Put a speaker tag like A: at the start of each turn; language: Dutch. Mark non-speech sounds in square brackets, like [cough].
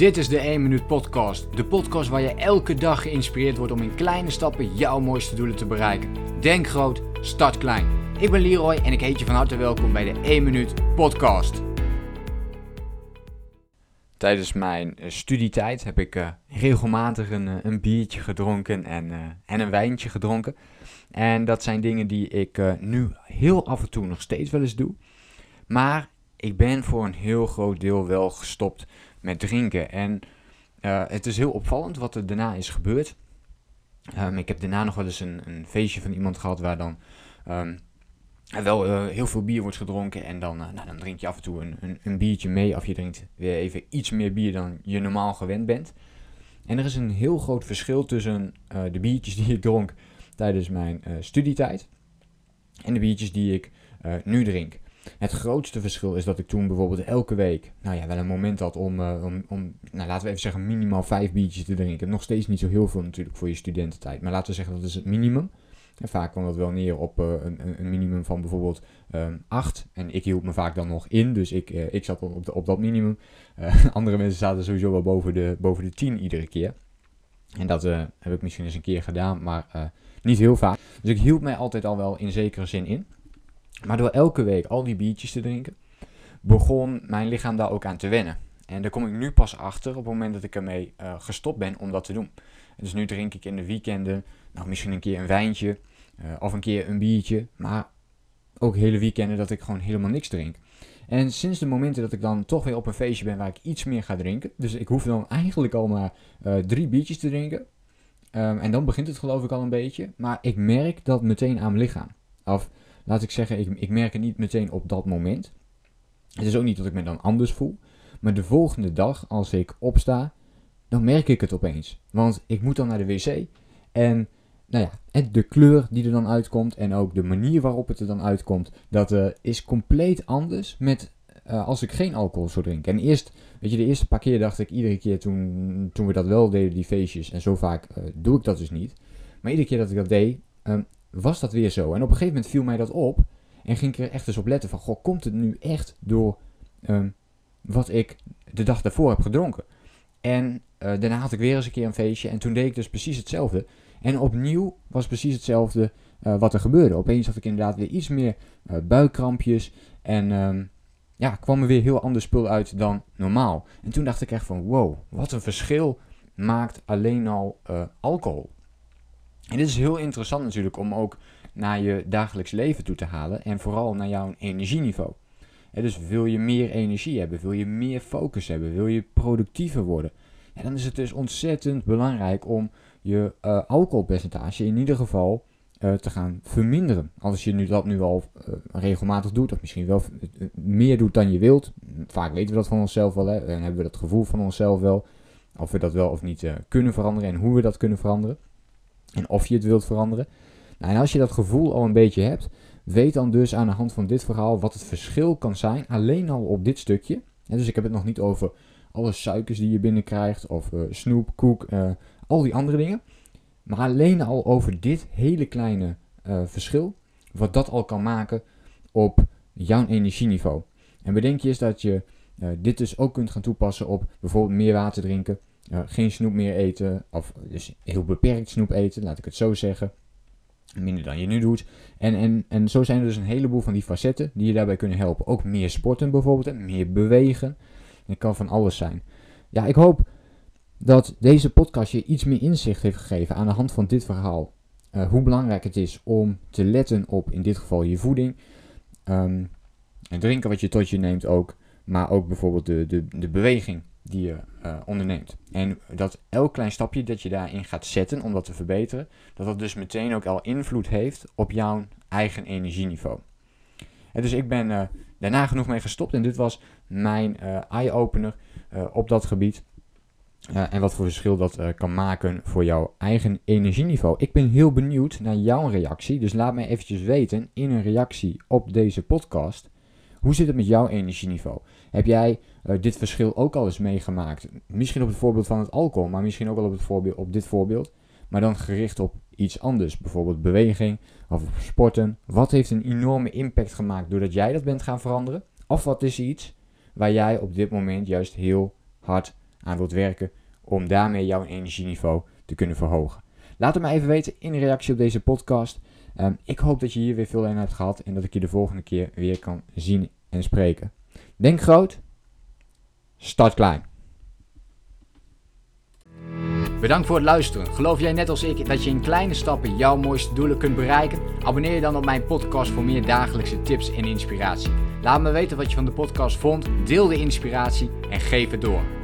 A: Dit is de 1 Minuut Podcast. De podcast waar je elke dag geïnspireerd wordt om in kleine stappen jouw mooiste doelen te bereiken. Denk groot, start klein. Ik ben Leroy en ik heet je van harte welkom bij de 1 Minuut Podcast. Tijdens mijn uh, studietijd heb ik uh, regelmatig een, uh, een, biertje gedronken en, en een wijntje gedronken. En dat zijn dingen die ik nu heel af en toe nog steeds wel eens doe. Maar ik ben voor een heel groot deel wel gestopt met drinken. En uh, het is heel opvallend wat er daarna is gebeurd. Um, ik heb daarna nog wel eens een, een, feestje van iemand gehad waar dan um, wel uh, heel veel bier wordt gedronken. En dan, uh, nou, dan drink je af en toe een, een, een, biertje mee. Of je drinkt weer even iets meer bier dan je normaal gewend bent. En er is een heel groot verschil tussen de biertjes die ik dronk tijdens mijn studietijd. En de biertjes die ik nu drink. Het grootste verschil is dat ik toen bijvoorbeeld elke week, nou ja, wel een moment had om, uh, om, om nou, laten we even zeggen, minimaal vijf biertjes te drinken. Nog steeds niet zo heel veel natuurlijk voor je studententijd, maar laten we zeggen dat is het minimum. En vaak kwam dat wel neer op uh, een, een, minimum van bijvoorbeeld um, acht. En ik hield me vaak dan nog in, dus ik, uh, ik zat op, op dat minimum. [laughs] andere mensen zaten sowieso wel boven de, boven de tien iedere keer. En dat heb ik misschien eens een keer gedaan, maar niet heel vaak. Dus ik hield mij altijd al wel in zekere zin in. Maar door elke week al die biertjes te drinken, begon mijn lichaam daar ook aan te wennen. En daar kom ik nu pas achter op het moment dat ik ermee uh, gestopt ben om dat te doen. Dus nu drink ik in de weekenden nou, misschien een keer een wijntje uh, of een keer een biertje. Maar ook hele weekenden dat ik gewoon helemaal niks drink. En sinds de momenten dat ik dan toch weer op een feestje ben waar ik iets meer ga drinken. Dus ik hoef dan eigenlijk al maar uh, drie biertjes te drinken. Um, en dan begint het geloof ik al een beetje. Maar ik merk dat meteen aan mijn lichaam. Of laat ik zeggen, ik, ik merk het niet meteen op dat moment. Het is ook niet dat ik me dan anders voel. Maar de volgende dag, als ik opsta, dan merk ik het opeens. Want ik moet dan naar de wc. En nou ja, de kleur die er dan uitkomt en ook de manier waarop het er dan uitkomt, dat uh, is compleet anders met uh, als ik geen alcohol zou drinken. En eerst, weet je, de eerste paar keer dacht ik iedere keer toen, toen we dat wel deden, die feestjes, en zo vaak uh, doe ik dat dus niet. Maar iedere keer dat ik dat deed, um, was dat weer zo. En op een gegeven moment viel mij dat op. En ging ik er echt eens op letten van, goh, komt het nu echt door um, wat ik de dag daarvoor heb gedronken? En uh, daarna had ik weer eens een keer een feestje en toen deed ik dus precies hetzelfde. En opnieuw was precies hetzelfde uh, wat er gebeurde. Opeens had ik inderdaad weer iets meer uh, buikkrampjes en um, ja, kwam er weer heel ander spul uit dan normaal. En toen dacht ik echt van, wow, wat een verschil maakt alleen al alcohol. En dit is heel interessant natuurlijk om ook naar je dagelijks leven toe te halen en vooral naar jouw energieniveau. dus wil je meer energie hebben, wil je meer focus hebben, wil je productiever worden, ja, dan is het dus ontzettend belangrijk om je uh, alcoholpercentage in ieder geval uh, te gaan verminderen. Als je nu dat nu al uh, regelmatig doet, of misschien wel meer doet dan je wilt, vaak weten we dat van onszelf wel, hè, en hebben we dat gevoel van onszelf wel, of we dat wel of niet kunnen veranderen en hoe we dat kunnen veranderen. En of je het wilt veranderen. Nou, en als je dat gevoel al een beetje hebt, weet dan dus aan de hand van dit verhaal wat het verschil kan zijn. Alleen al op dit stukje. Dus ik heb het nog niet over alle suikers die je binnenkrijgt, of uh, snoep, koek, uh, al die andere dingen. Maar alleen al over dit hele kleine uh, verschil, wat dat al kan maken op jouw energieniveau. En bedenk je eens dat je dit dus ook kunt gaan toepassen op bijvoorbeeld meer water drinken, geen snoep meer eten, of dus heel beperkt snoep eten, laat ik het zo zeggen. Minder dan je nu doet. En, en, en zo zijn er dus een heleboel van die facetten die je daarbij kunnen helpen. Ook meer sporten bijvoorbeeld, en meer bewegen. Het kan van alles zijn. Ja, ik hoop dat deze podcast je iets meer inzicht heeft gegeven aan de hand van dit verhaal. Uh, hoe belangrijk het is om te letten op, in dit geval, je voeding. En drinken wat je tot je neemt ook. Maar ook bijvoorbeeld de, de, de beweging die je uh, onderneemt. En dat elk klein stapje dat je daarin gaat zetten om dat te verbeteren, dat dat dus meteen ook al invloed heeft op jouw eigen energieniveau. En dus ik ben uh, daarna genoeg mee gestopt en dit was mijn uh, eye-opener op dat gebied. en wat voor verschil dat kan maken voor jouw eigen energieniveau. Ik ben heel benieuwd naar jouw reactie. Dus laat mij eventjes weten in een reactie op deze podcast. Hoe zit het met jouw energieniveau? Heb jij uh, dit verschil ook al eens meegemaakt? Misschien op het voorbeeld van het alcohol, maar misschien ook al op, het voorbeeld, op dit voorbeeld. Maar dan gericht op iets anders, bijvoorbeeld beweging of sporten. Wat heeft een enorme impact gemaakt doordat jij dat bent gaan veranderen? Of wat is iets waar jij op dit moment juist heel hard aan wilt werken om daarmee jouw energieniveau te kunnen verhogen. Laat het me even weten in reactie op deze podcast. Ehm, ik hoop dat je hier weer veel aan hebt gehad en dat ik je de volgende keer weer kan zien en spreken. Denk groot, start klein. Bedankt voor het luisteren. Geloof jij net als ik dat je in kleine stappen jouw mooiste doelen kunt bereiken? Abonneer je dan op mijn podcast voor meer dagelijkse tips en inspiratie. Laat me weten wat je van de podcast vond, deel de inspiratie en geef het door.